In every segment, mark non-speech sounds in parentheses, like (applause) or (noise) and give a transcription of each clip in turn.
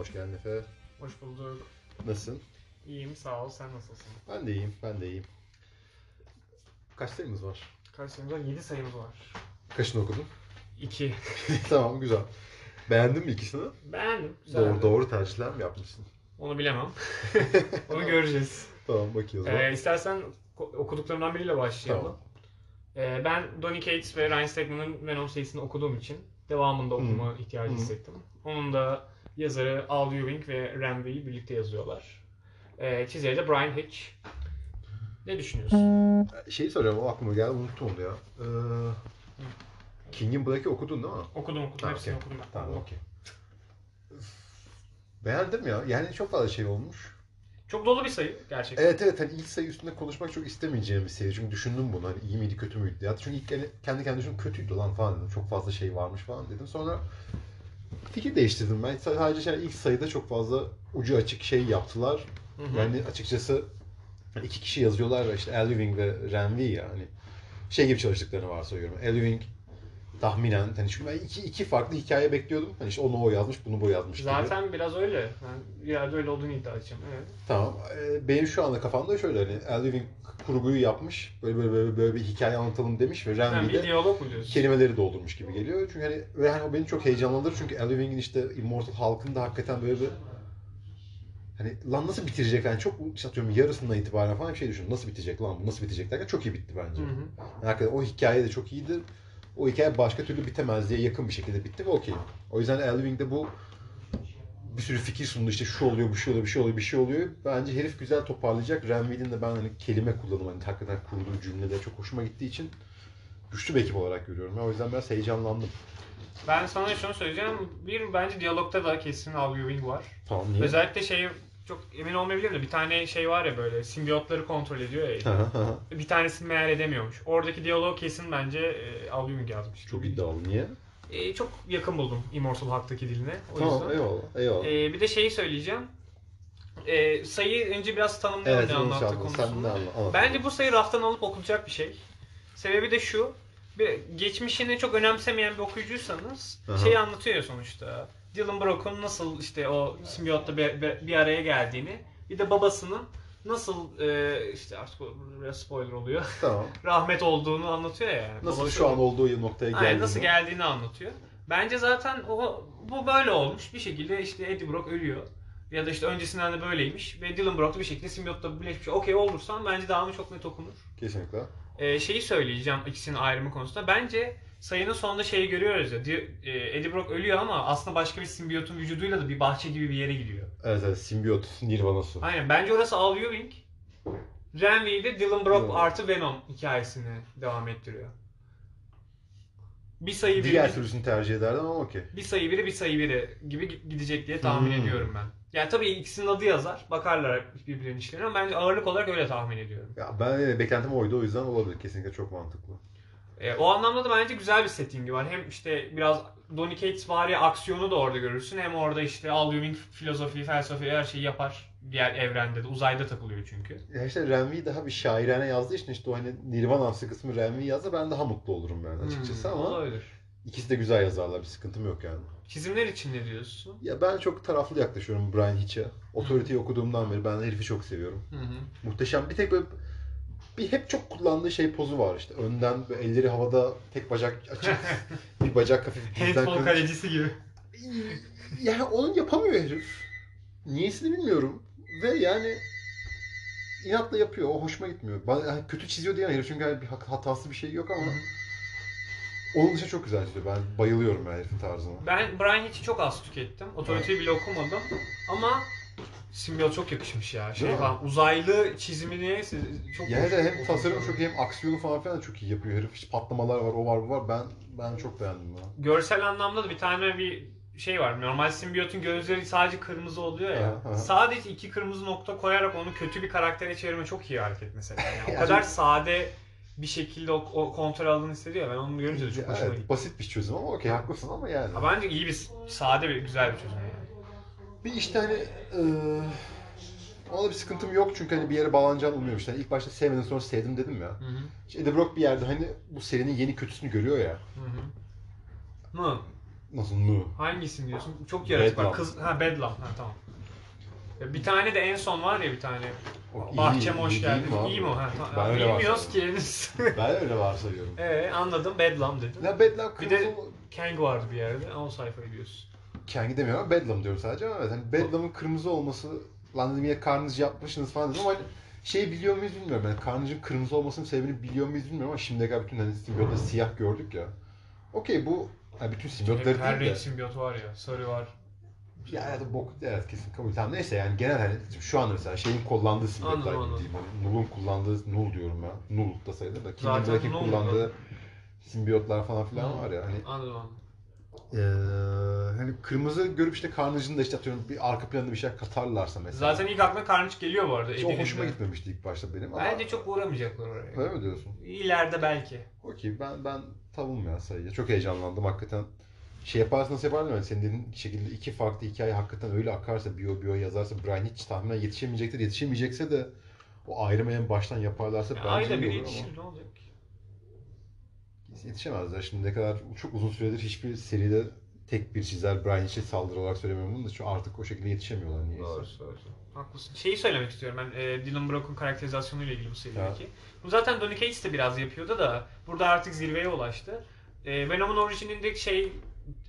Hoş geldin Efe. Hoş bulduk. Nasılsın? İyiyim sağ ol. Sen nasılsın? Ben de iyiyim, ben de iyiyim. Kaç sayımız var? Kaç sayımız var? 7 sayımız var. Kaçını okudun? 2. (laughs) tamam, güzel. Beğendin mi ikisini? Beğendim. Güzel. Doğru, doğru tercihler mi yapmışsın? Onu bilemem. (laughs) Onu göreceğiz. Tamam, bakıyoruz. Ee, istersen okuduklarımdan biriyle başlayalım. Tamam. Ee, ben Donny Cates ve Ryan Stegman'ın Venom serisini okuduğum için devamında okuma ihtiyacı Hı. hissettim. Onun da yazarı Al Ewing ve V'yi birlikte yazıyorlar. Ee, çizeri de Brian Hitch. Ne düşünüyorsun? Şeyi soracağım, o aklıma geldi, unuttum onu ya. Ee, King'in Black'i okudun değil mi? Okudum okudum. Ha, Hepsini okey. okudum. Tamam, okey. Beğendim ya. Yani çok fazla şey olmuş. Çok dolu bir sayı gerçekten. Evet evet hani ilk sayı üstünde konuşmak çok istemeyeceğim bir seri. Çünkü düşündüm bunu hani iyi miydi kötü müydü diye. Çünkü ilk kendi kendime düşündüm kötüydü lan falan dedim. Çok fazla şey varmış falan dedim. Sonra fikir değiştirdim ben. Sadece şey, ilk sayıda çok fazla ucu açık şey yaptılar. Hı hı. Yani açıkçası iki kişi yazıyorlar ve işte Elving ve Renvi ya hani şey gibi çalıştıklarını varsayıyorum. Elving tahminen hani çünkü ben iki, iki farklı hikaye bekliyordum. Hani işte onu o yazmış, bunu bu yazmış gibi. Zaten biraz öyle. Ben bir yerde öyle olduğunu iddia edeceğim. Evet. Tamam. Ee, benim şu anda kafamda şöyle hani Elvin kurguyu yapmış. Böyle böyle böyle, böyle bir hikaye anlatalım demiş ve bir de kelimeleri doldurmuş gibi geliyor. Çünkü hani ve hani o beni çok heyecanlandırır çünkü Elvin'in işte Immortal halkında hakikaten böyle bir hani lan nasıl bitirecek yani çok atıyorum yarısından itibaren falan bir şey düşün. Nasıl bitecek lan bu nasıl bitecek derken çok iyi bitti bence. Hı hı. Yani hakikaten o hikaye de çok iyiydi. O hikaye başka türlü bitemez diye yakın bir şekilde bitti ve okey. O yüzden Elving'de bu bir sürü fikir sundu işte şu oluyor, bir şey oluyor, bir şey oluyor, bir şey oluyor. Bence herif güzel toparlayacak. Renville'in de ben hani kelime kullanımı hani hakikaten kurduğu cümlede çok hoşuma gittiği için güçlü bir ekip olarak görüyorum. O yüzden biraz heyecanlandım. Ben sana şunu söyleyeceğim. Bir bence diyalogta da kesin Al Ewing var. Tamam niye? Özellikle şey çok emin olmayabilirim de bir tane şey var ya böyle simbiyotları kontrol ediyor ya. bir tanesini meğer edemiyormuş. Oradaki diyalog kesin bence e, Al Ewing yazmış. çok iddialı. Niye? E, çok yakın buldum Immortal Hulk'taki diline. O Tamam yüzden. eyvallah. Eyvallah. E, bir de şeyi söyleyeceğim. E, sayıyı önce biraz tanımlayalım evet, ne anlattı anla- anlat. Bence bu sayı raftan alıp okunacak bir şey. Sebebi de şu. Bir geçmişini çok önemsemeyen bir okuyucuysanız Aha. şeyi anlatıyor sonuçta. Dylan Brock'un nasıl işte o simbiyotla bir, bir- araya geldiğini, bir de babasının nasıl e, işte artık biraz spoiler oluyor. Tamam. (laughs) rahmet olduğunu anlatıyor ya. Yani. Nasıl Babası- şu an olduğu noktaya geldi? Aynen, nasıl geldiğini anlatıyor. Bence zaten o bu böyle olmuş. Bir şekilde işte Eddie Brock ölüyor. Ya da işte öncesinden de böyleymiş. Ve Dylan Brock da bir şekilde simbiyotla birleşmiş. Okey olursan bence devamı çok net okunur. Kesinlikle. Ee, şeyi söyleyeceğim ikisinin ayrımı konusunda. Bence sayının sonunda şeyi görüyoruz ya. E, Eddie Brock ölüyor ama aslında başka bir simbiyotun vücuduyla da bir bahçe gibi bir yere gidiyor. Evet evet simbiyot nirvanası. Aynen bence orası Al Ewing. Renvi'de Dylan Brock Evet. artı Venom hikayesini devam ettiriyor. Bir sayı biri, Diğer türlüsünü tercih ederdim ama okey. bir sayı biri bir sayı biri gibi gidecek diye tahmin Hmm. ediyorum ben. Yani tabii ikisinin adı yazar. Bakarlar birbirlerinin işlerine ama bence ağırlık olarak öyle tahmin ediyorum. Ya ben de beklentim oydu o yüzden olabilir. Kesinlikle çok mantıklı. E, o anlamda da bence güzel bir settingi var. Hem işte biraz Donny Cates vari aksiyonu da orada görürsün. Hem orada işte Al Ewing filozofi, felsefe her şeyi yapar. Diğer evrende de. Uzayda takılıyor çünkü. Ya işte Renvi daha bir şairane yazdığı için işte o hani Nirvana'sı kısmı Renvi yazsa ben daha mutlu olurum yani açıkçası Hmm, ama olabilir. ikisi de güzel yazarlar bir sıkıntım yok yani. Çizimler için ne diyorsun? Ya ben çok taraflı yaklaşıyorum Brian Hitch'e. Authority'yi okuduğumdan beri ben herifi çok seviyorum. Hı hı. Muhteşem bir tek böyle bir hep çok kullandığı şey pozu var işte. Önden elleri havada tek bacak açık (laughs) bir bacak hafif dizden Handball kırık. kalecisi gibi. Yani onu yapamıyor herif. Niyesini bilmiyorum. Ve yani inatla yapıyor. O hoşuma gitmiyor. Bana, yani kötü çiziyor diyen herif çünkü hani bir hat- hatası bir şey yok ama onun dışında çok güzel çiziyor. Ben bayılıyorum ben herifin tarzına. Ben Brian Hitch'i çok az tükettim. Otoriteyi bile okumadım. Ama simbiyot çok yakışmış ya. Şey Değil mi? falan, uzaylı çizimi neyse çok Yani hoş- de hem hoş- tasarım çok iyi hem aksiyonu falan filan da çok iyi yapıyor herif. İşte patlamalar var, o var, bu var. Ben ben çok beğendim bunu. Görsel anlamda da bir tane bir şey var. Normal simbiyotun gözleri sadece kırmızı oluyor ya. Aha, aha. Sadece iki kırmızı nokta koyarak onu kötü bir karaktere çevirme çok iyi hareket mesela. Yani (laughs) o Ya kadar sade bir şekilde o, o kontrol aldığını hissediyor. Ben onu görünce de çok hoşuma Evet, gitti. basit bir çözüm ama okey haklısın ama yani. Ha, bence iyi bir, sade bir, güzel bir çözüm yani. Bir işte hani eee ona bir sıkıntım yok çünkü hani bir yere bağlanacağını umuyorum işte. Hani ilk başta sevmedim sonra sevdim dedim ya. Hı hı. İşte Eddie Brock bir yerde hani bu serinin yeni kötüsünü görüyor ya. Hı hı. Hı. Nasıl nu? Hangisini diyorsun? Çok yaratık var. Bedlam. Kız, ha Bedlam. Ha tamam. Ya Bir tane de en son var ya bir tane. O iyi- Bahçem hoş iyi geldin. İyi mi o? Ha, Ben öyle Bilmiyoruz ki henüz. (laughs) Ben öyle varsayıyorum. Ee, anladım. Bedlam dedim. Ya Bedlam Bir kırmızı de- Kang vardı bir yerde. O sayfayı diyorsun. Kang'i demiyorum ama Bedlam diyorum sadece ama evet, hani Bedlam'ın kırmızı olması lan dedim ya Carnage yapmışsınız falan dedim ama hani şey biliyor muyuz bilmiyorum yani Carnage'ın kırmızı olmasının sebebini biliyor muyuz bilmiyorum ama şimdiye kadar bütün hani simbiyotları siyah gördük ya. Okey bu yani bütün simbiyotları Her değil renk de simbiyot var ya. Sarı var. ya evet bok evet kesin kabul tamam neyse yani genel hani şu anda mesela şeyin kullandığı simbiyotlar Anladım, gibi diyeyim hani Null'un kullandığı Null diyorum ben Null da sayılır da Zaten Kingdom'daki Null kullandığı simbiyotlar falan filan Null. var ya hani Anladım anladım. Ee, hani kırmızı görüp işte Carnage'ın da işte atıyorum bir arka planında bir şey katarlarsa mesela. Zaten ilk aklına Carnage geliyor bu arada. Hiç o hoşuma gitmemişti ilk başta benim ama. Bence çok uğramayacaklar oraya. Öyle mi diyorsun? İleride belki. Okey ben ben tavım ya sayıya. Çok heyecanlandım hakikaten. Şey yaparsa nasıl yapardım yani senin dediğin şekilde iki farklı hikaye hakikaten öyle akarsa bio bio yazarsa Brian hiç tahminen yetişemeyecektir. Yetişemeyecekse de o ayrımı en baştan yaparlarsa Ya bence ayda iyi bir olur yetişir ne olacak? ama yetişemezler. Şimdi ne kadar çok uzun süredir hiçbir seride tek bir çizer Brian Hitch'e saldırı olarak söylemiyorum bunu da çünkü artık o şekilde yetişemiyorlar niyeyse. doğru. Haklısın. Şeyi söylemek istiyorum ben e, Dylan Brooke'un karakterizasyonu ile ilgili bu serideki. Bu zaten Donny Cates de biraz yapıyordu da burada artık zirveye ulaştı. E, Venom'un orijininde şey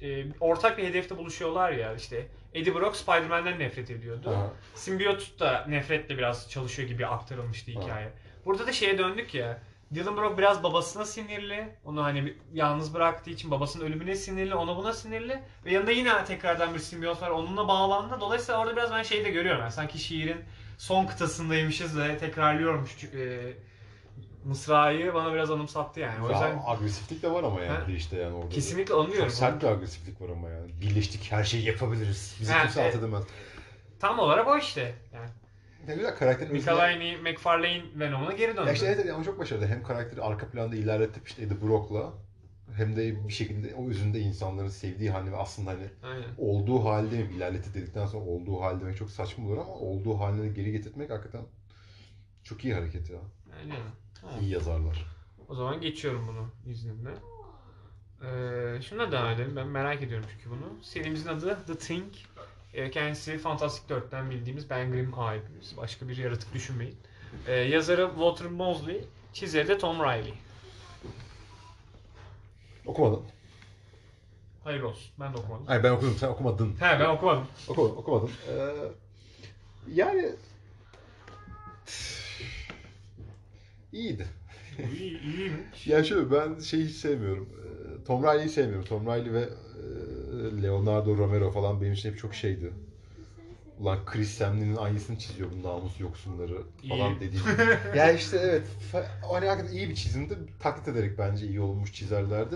e, ortak bir hedefte buluşuyorlar ya işte Eddie Brock Spider-Man'den nefret ediyordu. Aha. Simbiyot da nefretle biraz çalışıyor gibi aktarılmıştı hikaye. Burada da şeye döndük ya. Dylan Brooke biraz babasına sinirli. Onu hani yalnız bıraktığı için babasının ölümüne sinirli, ona buna sinirli. Ve yanında yine tekrardan bir simbiyot var. Onunla bağlandı. Dolayısıyla orada biraz ben şeyi de görüyorum. Yani sanki şiirin son kıtasındaymışız ve tekrarlıyormuş e, mısrayı bana biraz anımsattı yani. O Ya yüzden agresiflik de var ama yani Ha? işte yani orada. kesinlikle onu Çok sert bir agresiflik var ama yani. Birleştik her şeyi yapabiliriz. Bizi Ha, kimse evet. alt edemez. Tam olarak o işte. Yani Ne güzel karakterin özüne- Michelini, McFarlane Venom'una geri döndü. Ya işte evet, ama çok başarılı. Hem karakteri arka planda ilerletip işte Eddie Brock'la hem de bir şekilde o özünde insanların sevdiği halini ve aslında hani Aynen. olduğu halde mi ilerletti dedikten sonra olduğu halde demek çok saçma olur ama olduğu haline geri getirtmek hakikaten çok iyi hareket ya. Aynen. İyi yazarlar. O zaman geçiyorum bunu izninle. Ee, şuna devam edelim. Ben merak ediyorum çünkü bunu. Serimizin adı The Thing. Ee, kendisi Fantastic 4'ten bildiğimiz Ben Grimm abimiz. Başka bir yaratık düşünmeyin. Ee, yazarı Walter Mosley. Çizeri de Tom Riley. Okumadın. Hayırlı olsun. Ben de okumadım. Hayır ben okudum sen okumadın. He ben okumadım. Okumadım, okumadım. Ee, yani iyiydi. İyi, iyi mi? Ya şöyle ben şeyi hiç sevmiyorum. Ee, Tom Riley'i sevmiyorum. Tom Riley ve e, Leonardo Romero falan benim için hep çok şeydi. Ulan Chris Samnee'nin aynısını çiziyor bu namus yoksunları falan dediğim. (laughs) ya işte evet. Hani hakikaten iyi bir çizimdi. Taklit ederek bence iyi olmuş çizerlerdi.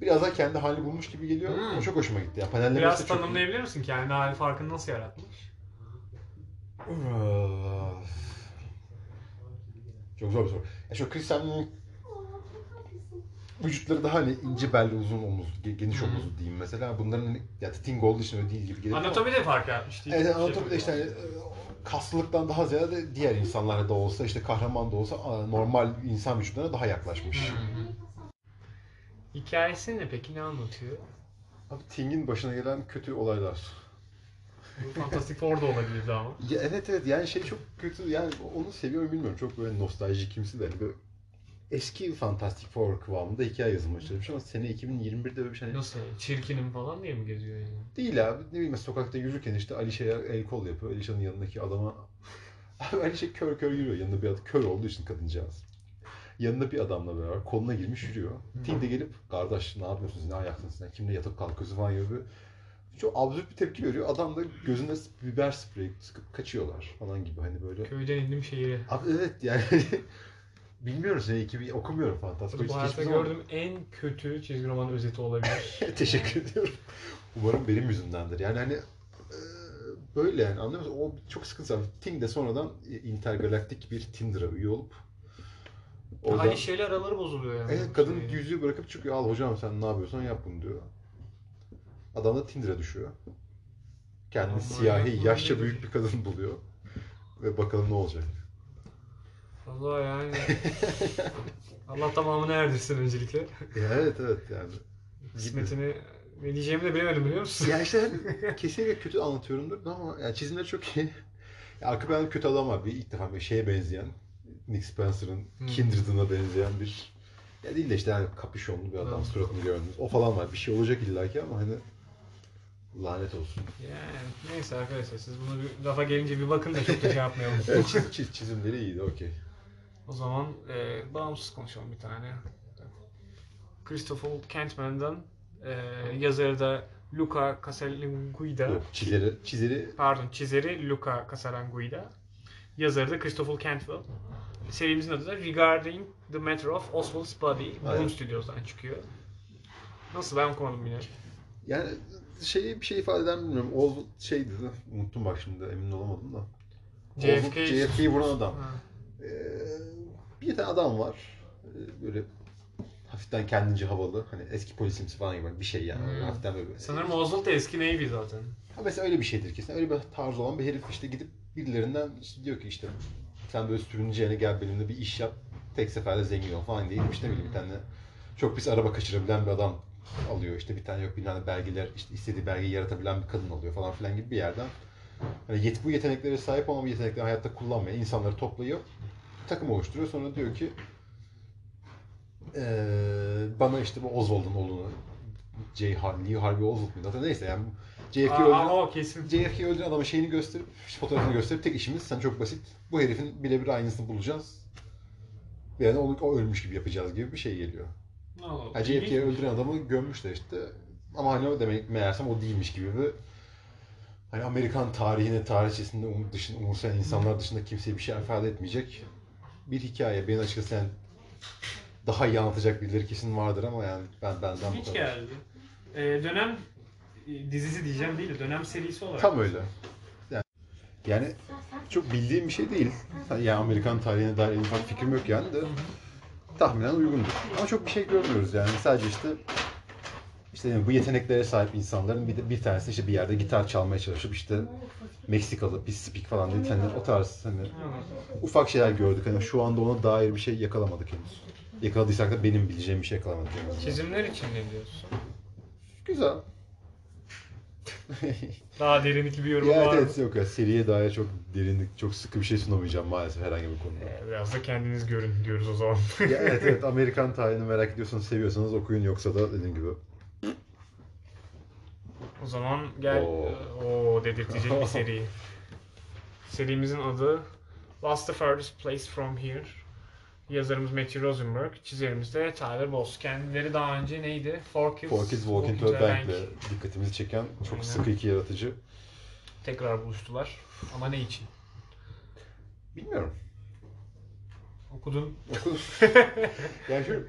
Biraz daha kendi halini bulmuş gibi geliyor. Hmm. O çok hoşuma gitti. Ya, panellemesi Biraz çok iyi. tanımlayabilir misin kendi hali farkını nasıl yaratmış? Çok zor bir soru. Ya şu Chris Samnee'nin vücutları daha hani ince belli uzun omuz, ge- geniş hı. omuzlu diyeyim mesela. Bunların hani, ya Sting olduğu için öyle değil gibi geliyor. Anatomi de fark yapmış değil? Evet Şey anatomide işte hani, e, kaslılıktan daha ziyade diğer insanlara da olsa işte kahraman da olsa normal insan vücuduna daha yaklaşmış. Hı hı. Hikayesi ne peki? Ne anlatıyor? Abi Sting'in başına gelen kötü olaylar. Bu Fantastic Four da olabilirdi ama. Ya evet evet yani şey çok kötü yani onu seviyorum bilmiyorum çok böyle nostaljik kimsi de hani böyle eski Fantastic Four kıvamında hikaye yazılmaya çalışmış ama sene 2021'de böyle bir şey Nasıl? Çirkinim falan diye mi geziyor yani? değil abi ne bileyim sokakta yürürken işte Alişe'ye el kol yapıyor. Alişe'nin yanındaki adama (laughs) abi Alişe kör kör yürüyor. Yanında bir adam kör olduğu için kadıncağız. Yanında bir adamla beraber koluna girmiş yürüyor. Ting de gelip kardeş ne yapıyorsunuz ne ayaksınız sen? Kimle yatıp kalkıyorsun? falan gibi çok absürt bir tepki veriyor. Adam da gözüne biber spreyi sıkıp kaçıyorlar falan gibi. Hani böyle Köyden indim şehire. Abi evet yani (laughs) bilmiyoruz ya ekibi okumuyorum fantastik. Bu hayatta gördüğüm en kötü çizgi roman özeti olabilir. (laughs) Teşekkür ediyorum. Umarım benim yüzümdendir. Yani hani e, böyle yani anlıyor musun? O çok sıkıntı. Ting de sonradan intergalaktik bir Tinder'a üye olup orada Hani şeyler araları bozuluyor yani. evet, kadın Şey. yüzüğü bırakıp çıkıyor. Al hocam sen ne yapıyorsan yap bunu diyor. Adam da Tinder'a düşüyor. Kendini siyahi, yaşça büyük bir kadın buluyor. Ve bakalım ne olacak. Allah yani. Allah tamamını erdirsin öncelikle. Ya evet evet yani. Kısmetini Ne diyeceğimi de bilemedim biliyor musun? Ya işte hani (laughs) kesinlikle kötü anlatıyorumdur ama yani çizimleri çok iyi. Ya arka planda kötü adam var. Bir ilk defa bir şeye benzeyen, Nick Spencer'ın Hmm. Kindred'ına benzeyen bir ya değil de işte yani kapüşonlu bir adam Hmm. suratını gördünüz. O falan var. Bir şey olacak illaki ama hani lanet olsun. Yani neyse arkadaşlar siz bunu bir lafa gelince bir bakın da çok da şey yapmayalım. Evet, çiz, çiz- çizimleri iyiydi okey. O zaman e, bağımsız konuşalım bir tane. Christopher Cantman'dan e, yazarı da Luca Casalanguida. Yok çizeri, çizeri Pardon çizeri Luca Casalanguida. Yazarı da Christopher Cantwell. Serimizin adı da Regarding the Matter of Oswald's Body. Boom. Studios'dan çıkıyor. Nasıl ben okumadım yine. yani şeyi bir şey ifade eden bilmiyorum. Oswald şeydi unuttum bak şimdi emin olamadım da. JFK Oswald, JFK'yi vuran adam. Ha. Ee, bir tane adam var. Ee, böyle hafiften kendince havalı. Hani eski polisimsi falan gibi bir şey yani. Hmm. Hafiften böyle. Sanırım Oswald da eski Navy zaten. Ha mesela öyle bir şeydir kesin. Öyle bir tarz olan bir herif işte gidip birilerinden işte diyor ki işte sen böyle sürüneceğine gel benimle bir iş yap. Tek seferde zengin ol falan değil. İşte bir tane çok pis araba kaçırabilen bir adam alıyor. İşte bir tane yok bir tane belgeler işte istediği belgeyi yaratabilen bir kadın alıyor falan filan gibi bir yerden. Hani yet, bu yeteneklere sahip ama bu yetenekleri hayatta kullanmayan insanları toplayıyor. Takım oluşturuyor. Sonra diyor ki eee, bana işte bu Oswald'ın oğlunu J. Lee Harvey Oswald mıydı? Hatta neyse yani JFK öldüren, o kesin. JFK öldüren adama şeyini gösterip, fotoğrafını gösterip tek işimiz sen çok basit. Bu herifin birebir aynısını bulacağız. Yani onu o ölmüş gibi yapacağız gibi bir şey geliyor. Oo, Yani JFK'yi öldüren adamı gömmüşler işte. Ama hani o demek meğersem o değilmiş gibi bir hani Amerikan tarihine, tarihçesinde um, dışında, umursayan insanlar dışında kimseye bir şey ifade etmeyecek bir hikaye. Benim açıkçası yani daha iyi anlatacak birileri kesin vardır ama yani ben benden bu Hiç kadar. geldi. Ee, dönem e, dizisi diyeceğim değil de dönem serisi olarak. Tam öyle. Yani, yani çok bildiğim bir şey değil. Yani Amerikan tarihine dair en ufak fikrim yok yani de tahminen uygundur. Ama çok bir şey görmüyoruz yani. Sadece işte işte yani bu yeteneklere sahip insanların bir, bir tanesi işte bir yerde gitar çalmaya çalışıp işte Meksikalı, pis speak falan dedi. Hani o tarz hani ufak şeyler gördük. Hani şu anda ona dair bir şey yakalamadık henüz. Yakaladıysak da benim bileceğim bir şey yakalamadık henüz. Çizimler için ne diyorsun? Güzel. (laughs) Daha derinlikli bir yorum ya var evet yok ya seriye dair çok derinlik, çok sıkı bir şey sunamayacağım maalesef herhangi bir konuda. Ee, Biraz da kendiniz görün diyoruz o zaman. ya evet evet (laughs) Amerikan tarihini merak ediyorsanız seviyorsanız okuyun yoksa da dediğim gibi. O zaman gel Oo. o dedirtecek bir seri. (laughs) Serimizin adı What's the Furthest Place From Here? Yazarımız Matthew Rosenberg, çizerimiz de Tyler Boss. Kendileri daha önce neydi? Four Kids, Four Kids Walking to a Bank ile dikkatimizi çeken çok Aynen. sıkı iki yaratıcı. Tekrar buluştular. Ama ne için? Bilmiyorum. Okudun. Okudum. (laughs) yani şu...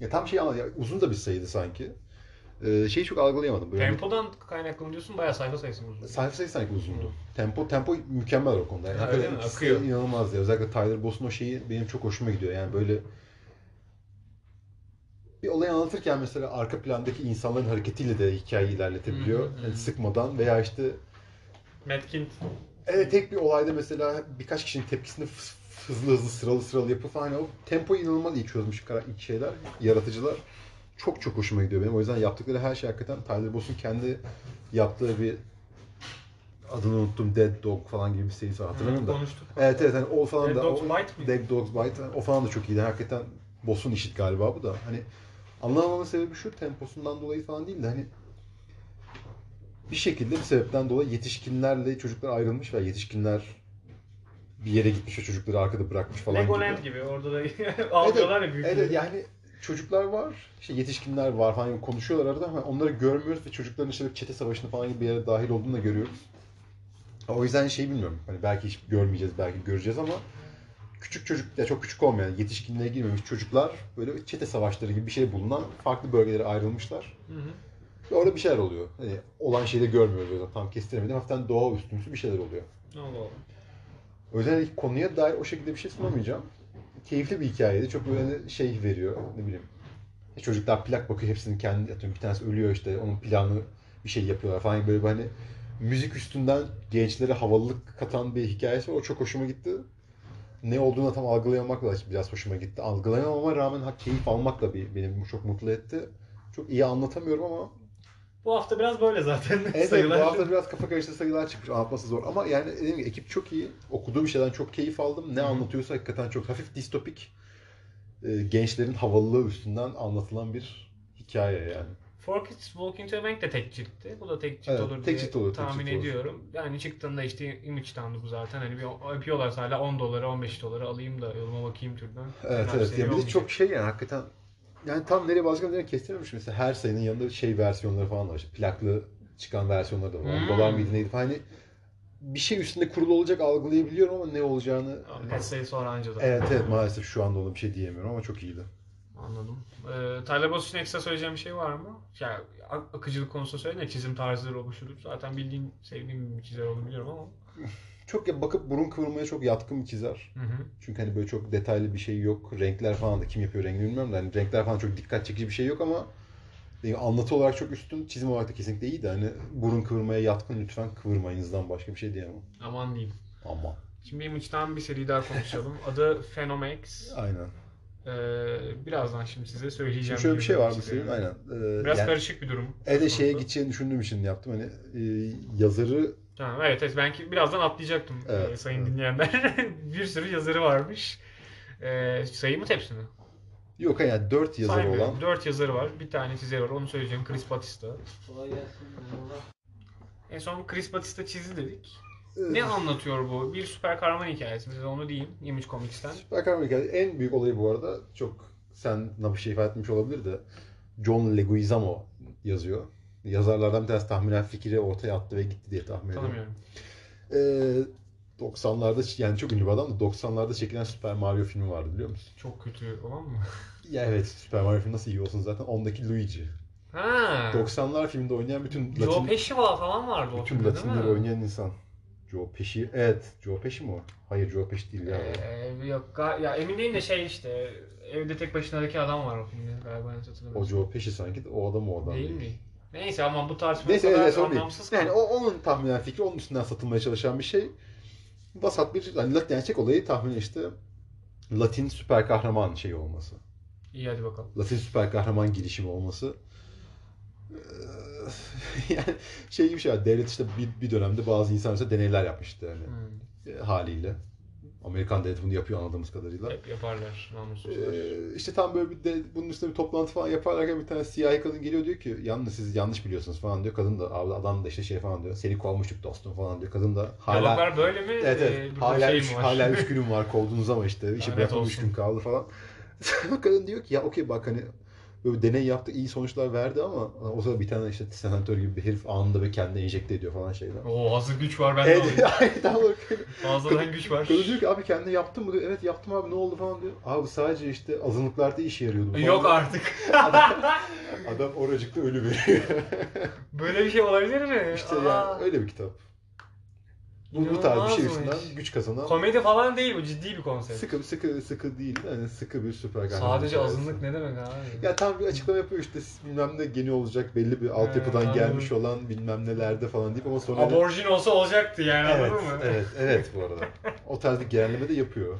Ya tam şey ama ya uzun da bir sayıydı sanki. Ee, şeyi çok algılayamadım. Böyle Tempodan kaynaklı mı diyorsun? Bayağı sayfa sayısı uzun? Sayfa sayısı sanki uzundu. Tempo tempo mükemmel o konuda. Yani Ha, öyle mi? Akıyor. inanılmaz ya. Özellikle Tyler Boss'un o şeyi benim çok hoşuma gidiyor. Yani böyle bir olayı anlatırken mesela arka plandaki insanların hareketiyle de hikayeyi ilerletebiliyor. Hı hı hı. Yani sıkmadan veya işte Matt Evet tek bir olayda mesela birkaç kişinin tepkisini hızlı hızlı sıralı sıralı yapıp hani o tempoyu inanılmaz iyi çözmüş şeyler, yaratıcılar. Çok çok hoşuma gidiyor benim. O yüzden yaptıkları her şey hakikaten Tyler Boss'un kendi yaptığı bir adını unuttum Dead Dog falan gibi bir serisi hatırlamıyorum da. Konuştuk. Evet evet hani o falan Dead da Dogs o- Bite miydi? Dead Dogs Bite o falan da çok iyiydi. Hakikaten Boss'un işit galiba bu da. Hani anlamamamın sebebi şu temposundan dolayı falan değil de hani bir şekilde bir sebepten dolayı yetişkinlerle çocuklar ayrılmış ve yetişkinler bir yere gitmiş ve çocukları arkada bırakmış falan Legoland gibi. gibi. Orada da (laughs) algılar ya büyük. Evet yani çocuklar var, işte yetişkinler var gibi konuşuyorlar arada ama onları görmüyoruz ve çocukların işte bir çete savaşına falan gibi bir yere dahil olduğunu da görüyoruz. O yüzden şey bilmiyorum. Hani belki hiç görmeyeceğiz, belki göreceğiz ama küçük çocuk ya çok küçük olmayan yetişkinliğe girmemiş çocuklar böyle çete savaşları gibi bir şey bulunan farklı bölgelere ayrılmışlar. Hı hı. Ve orada bir şeyler oluyor. Hani olan şeyi de görmüyoruz o yüzden tam kestiremedim. Hafiften doğa üstümüzü bir şeyler oluyor. Allah Allah. O yüzden konuya dair o şekilde bir şey sunamayacağım. Keyifli bir hikayeydi. Çok böyle hani şey veriyor. Ne bileyim. E, Çocuklar plak bakıyor. Hepsinin kendi atıyorum bir tanesi ölüyor işte. Onun planı bir şey yapıyorlar falan böyle hani müzik üstünden gençlere havalılık katan bir hikayesi var. O çok hoşuma gitti. Ne olduğunu tam algılayamamak da biraz hoşuma gitti. Algılayamama rağmen ha, keyif almak da bir, beni çok mutlu etti. Çok iyi anlatamıyorum ama Bu hafta biraz böyle zaten Evet, (laughs) evet, sayılar. bu hafta biraz kafa karıştı sayılar çıkmış. Anlatması zor. Ama yani dediğim gibi ekip çok iyi. Okuduğum şeyden çok keyif aldım. Ne Hı hı. anlatıyorsa hakikaten çok hafif distopik. e, gençlerin havalılığı üstünden anlatılan bir hikaye yani. Four Kids Walking to a Bank de tek ciltti. Bu da tek cilt Evet, olur tek diye cilt olur, tahmin cilt olur. ediyorum. Yani çıktığında işte Image'tandı bu zaten. Hani bir yapıyorlarsa hala 10 dolara 15 dolara alayım da yoluma bakayım türden. Evet Fena evet. seri Ya bir de çok şey yani hakikaten yani tam nereye başlayacağını kestirememiş. Mesela her sayının yanında şey versiyonları falan var. İşte plaklı çıkan versiyonları da var. 10 Hmm. dolar mıydı neydi falan. Hani bir şey üstünde kurulu olacak algılayabiliyorum ama ne olacağını Kaç sayı sonra anca da. Evet evet maalesef şu anda ona bir şey diyemiyorum ama çok iyiydi. Anladım. Ee, Tyler Boss için ekstra söyleyeceğim bir şey var mı? Ya ak- akıcılık konusunda söyledin ya çizim tarzları o bu şudur. Zaten bildiğin, sevdiğim bir çizer olduğunu biliyorum ama. (laughs) Çok ya bakıp burun kıvırmaya çok yatkın bir çizer. Hı hı. Çünkü hani böyle çok detaylı bir şey yok. Renkler falan da kim yapıyor rengini bilmiyorum da hani renkler falan çok dikkat çekici bir şey yok ama gibi anlatı olarak çok üstün, çizim olarak da kesinlikle iyi de hani burun kıvırmaya yatkın lütfen kıvırmayınızdan başka bir şey diyemem. Aman diyeyim. Ama Şimdi Image'dan bir seri daha konuşalım. (laughs) Adı Phenomex. aynen. Ee, birazdan şimdi size söyleyeceğim. Şimdi şöyle bir şey var bu serinin aynen. Ee, Biraz yani karışık bir durum. Söz şeye gideceğini düşündüğüm için yaptım. Hani e, yazarı Tamam, evet, evet ben ki birazdan atlayacaktım Evet, e, sayın evet. dinleyenler. (laughs) bir sürü yazarı varmış. Ee, sayı mı tepsi mi? yok yani dört yazarı Saymıyorum. olan Dört yazarı var. Bir tane çizeri var. Onu söyleyeceğim. Chris Batista. Kolay gelsin. En son Chris Batista çizdi dedik. e, Ne anlatıyor bu? Bir süper kahraman hikayesi. Size onu diyeyim. Image Comics'ten. Süper kahraman hikayesi. En büyük olayı bu arada çok sen bir şey ifade etmiş olabilir de John Leguizamo yazıyor. Yazarlardan bir tanesi tahminen fikri ortaya attı ve gitti diye tahmin ediyorum. Tanımıyorum. Ee, 90'larda yani çok ünlü bir adam da 90'larda çekilen Super Mario filmi vardı biliyor musun? Çok kötü olan mı? (laughs) Ya evet Super Mario filmi nasıl iyi olsun zaten ondaki Luigi. Ha. 90'lar filminde oynayan bütün Joe Latin, Pesci var falan vardı o bütün filmde Latinleri oynayan insan. Joe Pesci. Evet. Joe Pesci mi o? Hayır Joe Pesci değil ya. Ee, yok ya emin değilim de şey işte evde tek başınadaki adam var o filmde galiba yanlış O hatırlamıyorum. Joe Pesci sanki o adam o adam Değil değil. mi? Neyse ama bu tartışma Neyse evet, sorun değil. anlamsız Yani o, onun tahminen fikri onun üstünden satılmaya çalışan bir şey. Basat bir hani Latin gerçek olayı tahmin işte Latin süper kahraman şeyi olması. İyi hadi bakalım. Latin süper kahraman girişimi olması. Ee, (laughs) yani şey gibi şey var. Devlet işte bir, bir dönemde bazı insanlar işte deneyler yapmıştı hani Hmm. e, haliyle. Amerikan devleti bunu yapıyor anladığımız kadarıyla. Hep yaparlar namussuzlar. Ee, işte tam böyle bir de bunun üstüne bir toplantı falan yaparlarken bir tane siyahi kadın geliyor diyor ki yalnız siz yanlış biliyorsunuz falan diyor. Kadın da adam da işte şey falan diyor. Seni kovmuştuk dostum falan diyor. Kadın da hala Diyaloglar böyle mi? evet, evet, Ee, hala şey üç, var? hala (laughs) üç günüm var kovdunuz ama işte işi bırakmam üç gün kaldı falan. (laughs) kadın diyor ki ya okey bak hani böyle deney yaptı iyi sonuçlar verdi ama o sırada bir tane işte senatör gibi bir herif anında ve kendine enjekte ediyor falan şeyler. Oo hazır güç var bende Evet, alayım. (laughs) aynen tam olarak. Fazladan güç var. Kadın diyor ki abi kendine yaptın mı diyor. Evet yaptım abi ne oldu falan diyor. Abi sadece işte azınlıklarda işe yarıyordu. falan Yok artık. (laughs) Adam oracıkta ölü veriyor. Böyle bir şey olabilir mi? işte Aa, yani öyle bir kitap. Bu, bu tarz bir şey üstünden güç kazanan Komedi falan değil bu ciddi bir konsept. sıkı sıkı sıkı değil yani sıkı bir süper kahraman. Sadece hikayesi. azınlık ne demek abi? Ya tam bir açıklama yapıyor işte bilmem ne geni olacak belli bir altyapıdan anladım. gelmiş olan bilmem nelerde falan deyip ama sonra Aborjin olsa olacaktı yani evet, anladın mı? evet, evet bu arada. O tarz bir genelleme de yapıyor.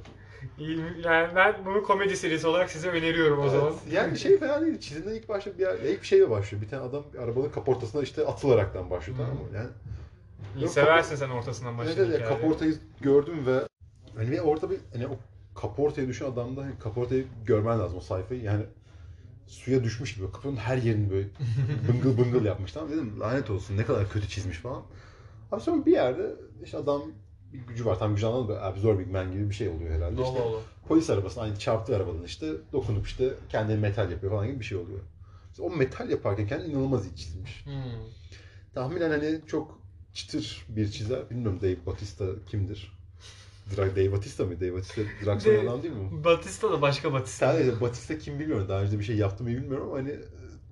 Yani ben bunu komedi serisi olarak size öneriyorum o Evet. zaman. Yani şey fena değil. Çizimden ilk başta bir yer, ilk bir şeyle başlıyor. Bir tane adam arabanın kaportasına işte atılaraktan başlıyor Hı. tamam mı? Yani İyi Yok, seversin sen ortasından Evet, başlayan evet, hikayeleri. kaportayı gördüm ve hani ve orada bir hani o kaportaya düşen adamda hani kaportayı görmen lazım o sayfayı yani suya düşmüş gibi kaportanın her yerini böyle (laughs) bıngıl bıngıl yapmış tamam dedim lanet olsun ne kadar kötü çizmiş falan. Abi sonra bir yerde işte adam bir gücü var tam gücü anlamadım Absorbing Man gibi bir şey oluyor herhalde. İşte polis arabasına aynı çarptığı arabadan işte dokunup işte kendini metal yapıyor falan gibi bir şey oluyor. İşte o metal yaparken kendini inanılmaz iyi çizmiş. Hmm. Tahminen hani çok çıtır bir çizer. Bilmiyorum Dave Batista kimdir? Dra Dave Batista mı? Dave Batista Draxon Dave- adam değil mi? Batista da başka Batista. Yani Batista kim bilmiyorum. Daha önce de bir şey yaptı mı bilmiyorum ama hani e,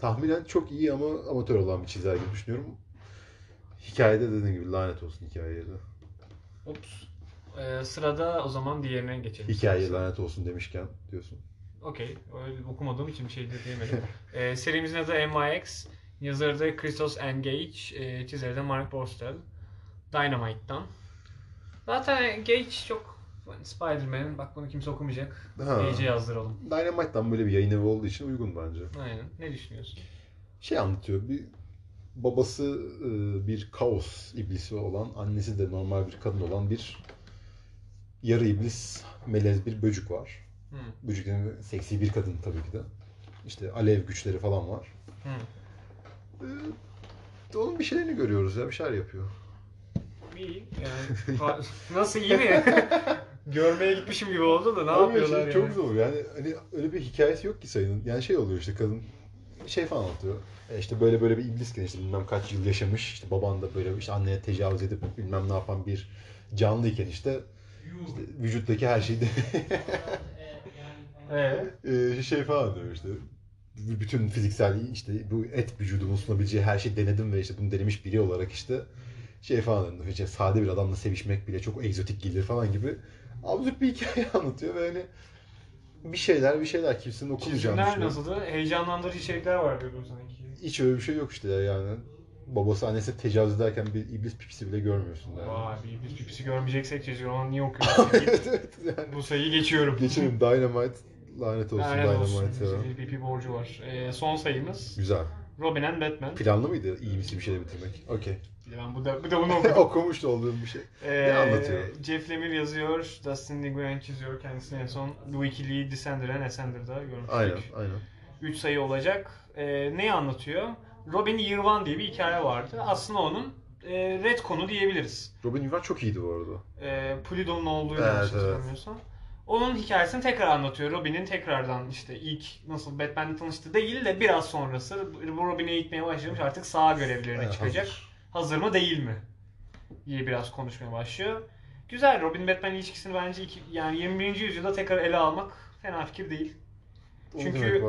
tahminen çok iyi ama amatör olan bir çizer gibi düşünüyorum. Hikayede dediğim gibi lanet olsun hikayeye de. Ups. Ee, sırada o zaman diğerine geçelim. Hikayeye lanet olsun demişken diyorsun. Okey. Öyle okumadığım için bir şey de diyemedim. (laughs) ee, serimizin adı MYX. Yazarı da Christos Engage. E, çizeri de Mark Borstel. Dynamite'dan. Zaten Gage çok hani Spider-Man. Bak bunu kimse okumayacak. Ha. Gage'e yazdıralım. Dynamite'dan böyle bir yayın evi olduğu için uygun bence. Aynen. Ne düşünüyorsun? şey anlatıyor. Bir babası e, bir kaos iblisi olan, annesi de normal bir kadın olan bir yarı iblis melez bir böcük var. Hı. Böcüklerin seksi bir kadın tabii ki de. İşte alev güçleri falan var. Hı. Ee, onun bir şeylerini görüyoruz ya. Bir şeyler yapıyor. İyi. Yani (laughs) nasıl iyi mi? (laughs) Görmeye gitmişim gibi oldu da ne Ama yapıyorlar şey yani? Çok zor yani. Hani öyle bir hikayesi yok ki sayının. Yani şey oluyor işte kadın şey falan anlatıyor. E işte böyle böyle bir iblisken işte bilmem kaç yıl yaşamış. İşte baban da böyle işte anneye tecavüz edip bilmem ne yapan bir canlıyken işte, işte vücuttaki her şeyi de (laughs) Ee? e, şey falan diyor işte. Bütün fiziksel işte bu et vücudumun sunabileceği her şeyi denedim ve işte bunu denemiş biri olarak işte şey falan. İşte sade bir adamla sevişmek bile çok egzotik gelir falan gibi absürt bir hikaye (laughs) anlatıyor ve hani bir şeyler bir şeyler kimsenin okumayacağını düşünüyorum. nasıldı? Heyecanlandırıcı içerikler var diyordun sanki. Hiç öyle bir şey yok işte ya yani. Babası annesi tecavüz ederken bir iblis pipisi bile görmüyorsun yani. Vay bir biz pipisi görmeyeceksek çizgi roman niye (laughs) okuyorsun? evet evet yani. Bu sayıyı geçiyorum. Geçelim Dynamite lanet olsun Lanet olsun. Dynamite ya. Bir pipi borcu var. Ee, son sayımız Güzel. Robin and Batman. Planlı mıydı iyi bir şeyle bitirmek? Okey. Bir Ben bu da, bu da bunu (laughs) okudum. Okumuş da olduğum bir şey. Ee, anlatıyor? Jeff Lemire yazıyor, Dustin Nguyen çiziyor. Kendisini en son The Wikileaks Descender and Ascender'da görmüştük. Aynen aynen. 3 sayı olacak. Ee, neyi anlatıyor? Robin Year One diye bir hikaye vardı. Aslında onun e, retconu diyebiliriz. Robin Yuvar çok iyiydi bu arada. E, Pluto'nun olduğu Evet, yanlış evet. hatırlamıyorsam. Onun hikayesini tekrar anlatıyor. Robin'in tekrardan işte ilk nasıl Batman'le tanıştı değil de biraz sonrası bu Robin'e eğitmeye başlamış artık sağ görevlerine Evet, çıkacak. hazır. Hazır mı değil mi? diye biraz konuşmaya başlıyor. Güzel Robin Batman ilişkisini bence iki, yani 21. yüzyılda tekrar ele almak fena fikir değil. O Çünkü-?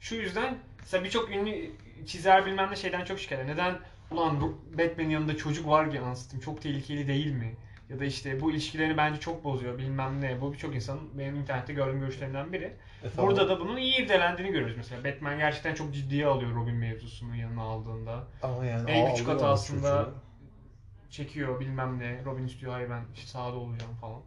Şu yüzden mesela birçok ünlü çizer bilmem ne şeyden çok şikayet eder. Neden ulan Batman'in yanında çocuk var ki anlatayım çok tehlikeli değil mi? Ya da işte bu ilişkilerini bence çok bozuyor bilmem ne. Bu birçok insanın benim internette gördüğüm görüşlerimden biri. E, tamam. Burada da bunun iyi irdelendiğini görüyoruz mesela. Batman gerçekten çok ciddiye alıyor Robin mevzusunu yanına aldığında. Ama yani en küçük hatasında- çocuğu. Çekiyor bilmem ne. Robin istiyor hayır ben işte sahada olacağım falan.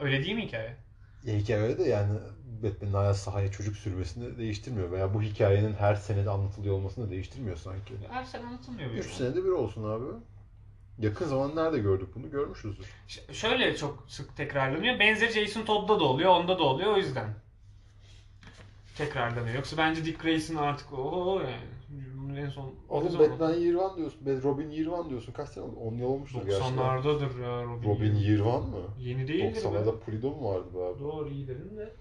Öyle değil mi hikaye? Ya hikaye öyle de yani Batman'in hala sahaya çocuk sürmesini değiştirmiyor. Veya bu hikayenin her senede anlatılıyor olmasını da değiştirmiyor sanki. Her sene anlatılmıyor. 3 bir senede bir olsun abi. Yakın zaman nerede gördük bunu? Görmüşüzdür. Ş- Şöyle çok sık tekrarlanıyor. Benzeri Jason Todd'da da oluyor, onda da oluyor o yüzden. Tekrarlanıyor. Yoksa bence Dick Grayson artık o yani. Bunun En son Oğlum? Batman One diyorsun. Robin One diyorsun. Kaç sene oldu? 10 yıl olmuştur gerçekten. 90'lardadır ya Robin. Robin One mı? Yeni değildir be. 90'larda Pulido mu vardı be abi? Doğru iyi dedin de.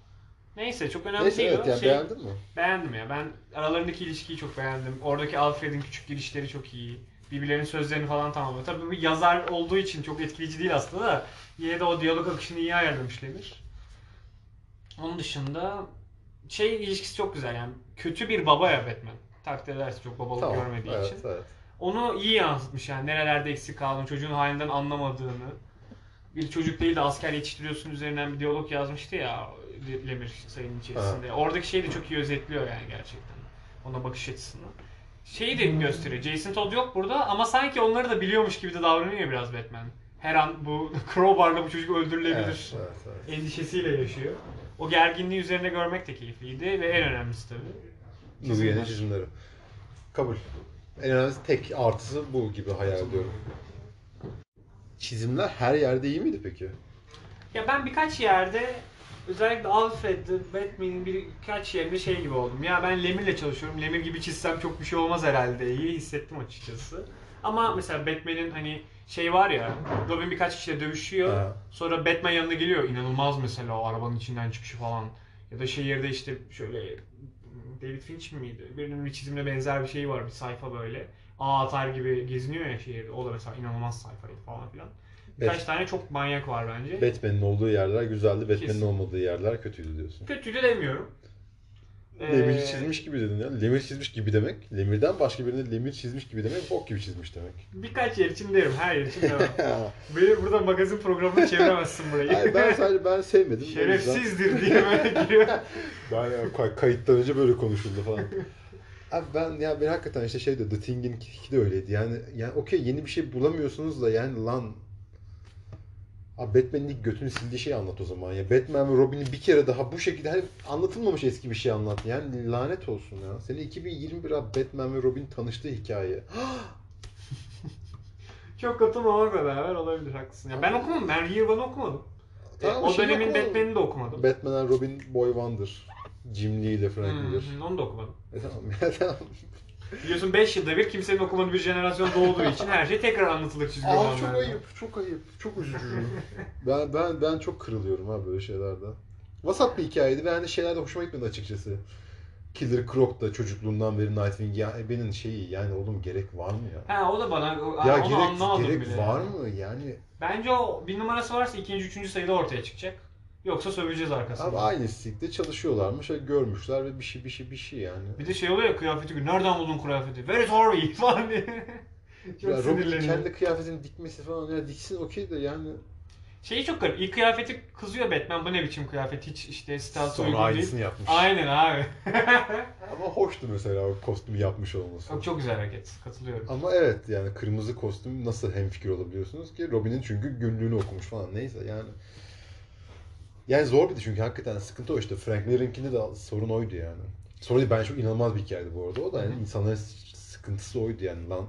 Neyse çok önemli Neyse değil evet o. yani Şey, beğendin mi? Beğendim ya. Ben aralarındaki ilişkiyi çok beğendim. Oradaki Alfred'in küçük girişleri çok iyi. Birbirlerinin sözlerini falan tamamlıyor. Tabii bu bir yazar olduğu için çok etkileyici değil aslında da yine de o diyalog akışını iyi ayarlamış Lemir. Onun dışında şey ilişkisi çok güzel yani. Kötü bir baba ya Batman. Takdir edersin çok babalık Tamam. görmediği evet, için. Evet. Onu iyi yansıtmış yani. Nerelerde eksik kaldığını, çocuğun halinden anlamadığını. Bir çocuk değil de asker yetiştiriyorsun üzerinden bir diyalog yazmıştı ya Lemir sayının içerisinde. Oradaki şeyi de çok iyi özetliyor yani gerçekten. Ona bakış açısını. Şeyi de gösteriyor. Jason Todd yok burada ama sanki onları da biliyormuş gibi de davranıyor biraz Batman. Her an bu (laughs) crowbarla bu çocuk öldürülebilir Evet, evet, evet. endişesiyle yaşıyor. O gerginliği üzerinde görmek de keyifliydi ve en önemlisi tabii. Nubiye'nin çizimleri. Kabul. En önemli tek artısı bu gibi hayal ediyorum. Çizimler her yerde iyi miydi peki? Ya ben birkaç yerde özellikle Alfred'de Batman'in birkaç yerinde şey gibi oldum. Ya ben Lemir'le çalışıyorum. Lemir gibi çizsem çok bir şey olmaz herhalde. İyi hissettim açıkçası. Ama mesela Batman'in hani şey var ya Robin birkaç kişiyle dövüşüyor. Ha. Sonra Batman yanına geliyor. İnanılmaz mesela o arabanın içinden çıkışı falan. Ya da şehirde işte şöyle David Finch miydi? Birinin bir çizimine benzer bir şey var. Bir sayfa böyle. Ağ atar gibi geziniyor ya şehirde. O da mesela inanılmaz sayfaydı falan filan. Birkaç Evet. tane çok manyak var bence. Batman'in olduğu yerler güzeldi, Batman'in Kesin. olmadığı yerler kötüydü diyorsun. Kötüydü demiyorum. Lemir Ee, çizmiş gibi dedin ya. Lemir çizmiş gibi demek, Lemir'den başka birine Lemir çizmiş gibi demek, bok gibi çizmiş demek. Birkaç yer için derim, her yer için demem. (laughs) Beni burada magazin programına çeviremezsin burayı. Hayır, ben sadece ben sevmedim. o yüzden- Şerefsizdir diye böyle giriyor. (laughs) Ben ya, kay- kayıttan önce böyle konuşuldu falan. Abi ben ya ben hakikaten işte şeyde The Thing'in 2 de öyleydi. Yani yani okey yeni bir şey bulamıyorsunuz da yani lan Abi Batman'in ilk götünü sildiği şeyi anlat o zaman ya. Batman ve Robin'i bir kere daha bu şekilde hani anlatılmamış eski bir şey anlat. Yani lanet olsun ya. Senin 2021 abi Batman ve Robin tanıştığı hikaye. (laughs) Çok katılmamakla beraber olabilir haklısın. Ya ben okumadım. Ben Year One'ı okumadım. Tamam, E, o dönemin. Batman'ini de okumadım. Batman and Robin Boy Wonder. Jim Lee ile Frank Miller. Hmm, onu da okumadım. E tamam. (laughs) Biliyorsun 5 yılda bir kimsenin okumadığı bir jenerasyon doğduğu için her şey tekrar anlatılır çizgi romanlarda. çok ayıp, çok ayıp, çok üzücü. (laughs) ben ben ben çok kırılıyorum ha böyle şeylerde. Vasat bir hikayeydi ve hani şeyler de hoşuma gitmedi açıkçası. Killer Croc da çocukluğundan beri Nightwing ya benim şeyi yani oğlum gerek var mı ya? Ha o da bana Ya onu gerek anlamadım gerek bile. var mı yani? Bence o bir numarası varsa ikinci, üçüncü sayıda ortaya çıkacak. Yoksa söveceğiz arkasında. Abi aynı istikte çalışıyorlarmış, şöyle görmüşler ve bir şey bir şey bir şey yani. Bir de şey oluyor ya kıyafeti nereden buldun kıyafeti? Where is Harvey falan diye. Çok ya Robin kendi kıyafetini dikmesi falan ya diksin okey de yani. Şeyi çok garip. İlk kıyafeti kızıyor Batman. Bu ne biçim kıyafet? Hiç işte stealth'a Sonra uygun değil. aynısını yapmış. Aynen abi. (laughs) Ama hoştu mesela o kostümü yapmış olması. çok, çok güzel hareket. Katılıyorum. Ama evet yani kırmızı kostüm nasıl hemfikir olabiliyorsunuz ki? Robin'in çünkü günlüğünü okumuş falan neyse yani. Yani zor bir de çünkü hakikaten sıkıntı o işte. Frank Miller'inkinde de sorun oydu yani. Sorun değil, ben çok inanılmaz bir hikayeydi bu arada o da yani Hı hı. insanların sıkıntısı oydu yani lan.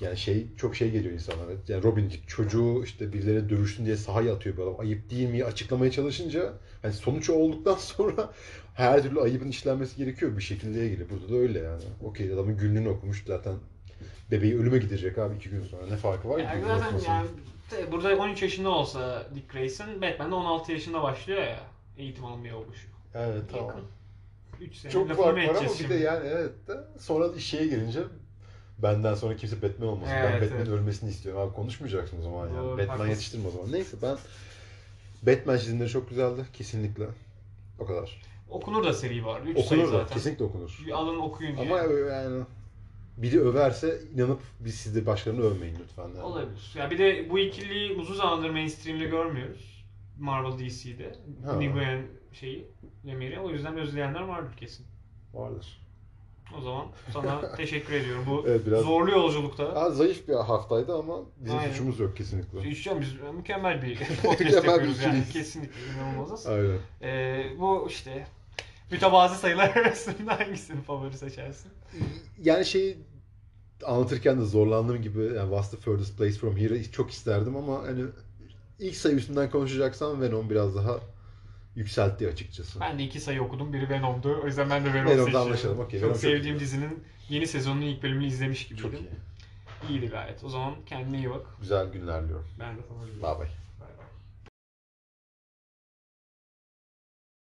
Yani şey çok şey geliyor insanlara. Yani Robin çocuğu işte birileri dövüşsün diye sahaya atıyor adam. Ayıp değil mi açıklamaya çalışınca hani sonuç olduktan (laughs) sonra her türlü ayıbın işlenmesi gerekiyor bir şekilde ilgili. Burada da öyle yani. Okey adamın günlüğünü okumuş zaten bebeği ölüme gidecek abi iki gün sonra. Ne farkı var ki? Yani zaten yani burada 13 yaşında olsa Dick Grayson, Batman de 16 yaşında başlıyor ya eğitim almaya oluşuyor. Evet tamam. Yakın. 3 sene Çok fark var ama edeceğiz bir şimdi. de yani evet de sonra şeye gelince benden sonra kimse Batman olmasın. ben Evet, Batman'in evet. ölmesini istiyorum. Abi konuşmayacaksın o zaman yani. Doğru, Batman haklısın. yetiştirme o zaman. Neyse ben Batman çizimleri çok güzeldi kesinlikle. O kadar. Okunur da seri var. 3 sayı Okunur da zaten. kesinlikle okunur. Bir alın okuyun diye. Ama yani biri överse inanıp biz siz de başkalarını övmeyin lütfen. Yani. Olabilir. Ya bir de bu ikiliyi uzun zamandır mainstream'de görmüyoruz. Marvel DC'de. Ha. Miguel şeyi, Lemire'i. O yüzden özleyenler vardır kesin. Vardır. O zaman sana (laughs) teşekkür ediyorum bu Evet, biraz- zorlu yolculukta. Aa, zayıf bir haftaydı ama bizim Aynen. suçumuz yok kesinlikle. İşte biz mükemmel bir (laughs) podcast Mükemmel bir yapıyoruz yani. ikiliyiz. Kesinlikle inanılmazız. Aynen. Ee, bu işte mütevazı sayılar (laughs) arasında hangisini favori seçersin? Yani şeyi anlatırken de zorlandığım gibi yani What's the furthest place from here'ı çok isterdim ama hani ilk sayı üstünden konuşacaksam Venom biraz daha yükseltti açıkçası. Ben de iki sayı okudum. Biri Venom'du. O yüzden ben de Venom Venom'da seçiyorum. anlaşalım. Okey, Çok Venom çok sevdiğim iyi. dizinin yeni sezonunun ilk bölümünü izlemiş gibiydim. Çok iyi. İyiydi gayet. O zaman kendine iyi bak. Güzel günler diliyorum. Ben de sana Bye bye.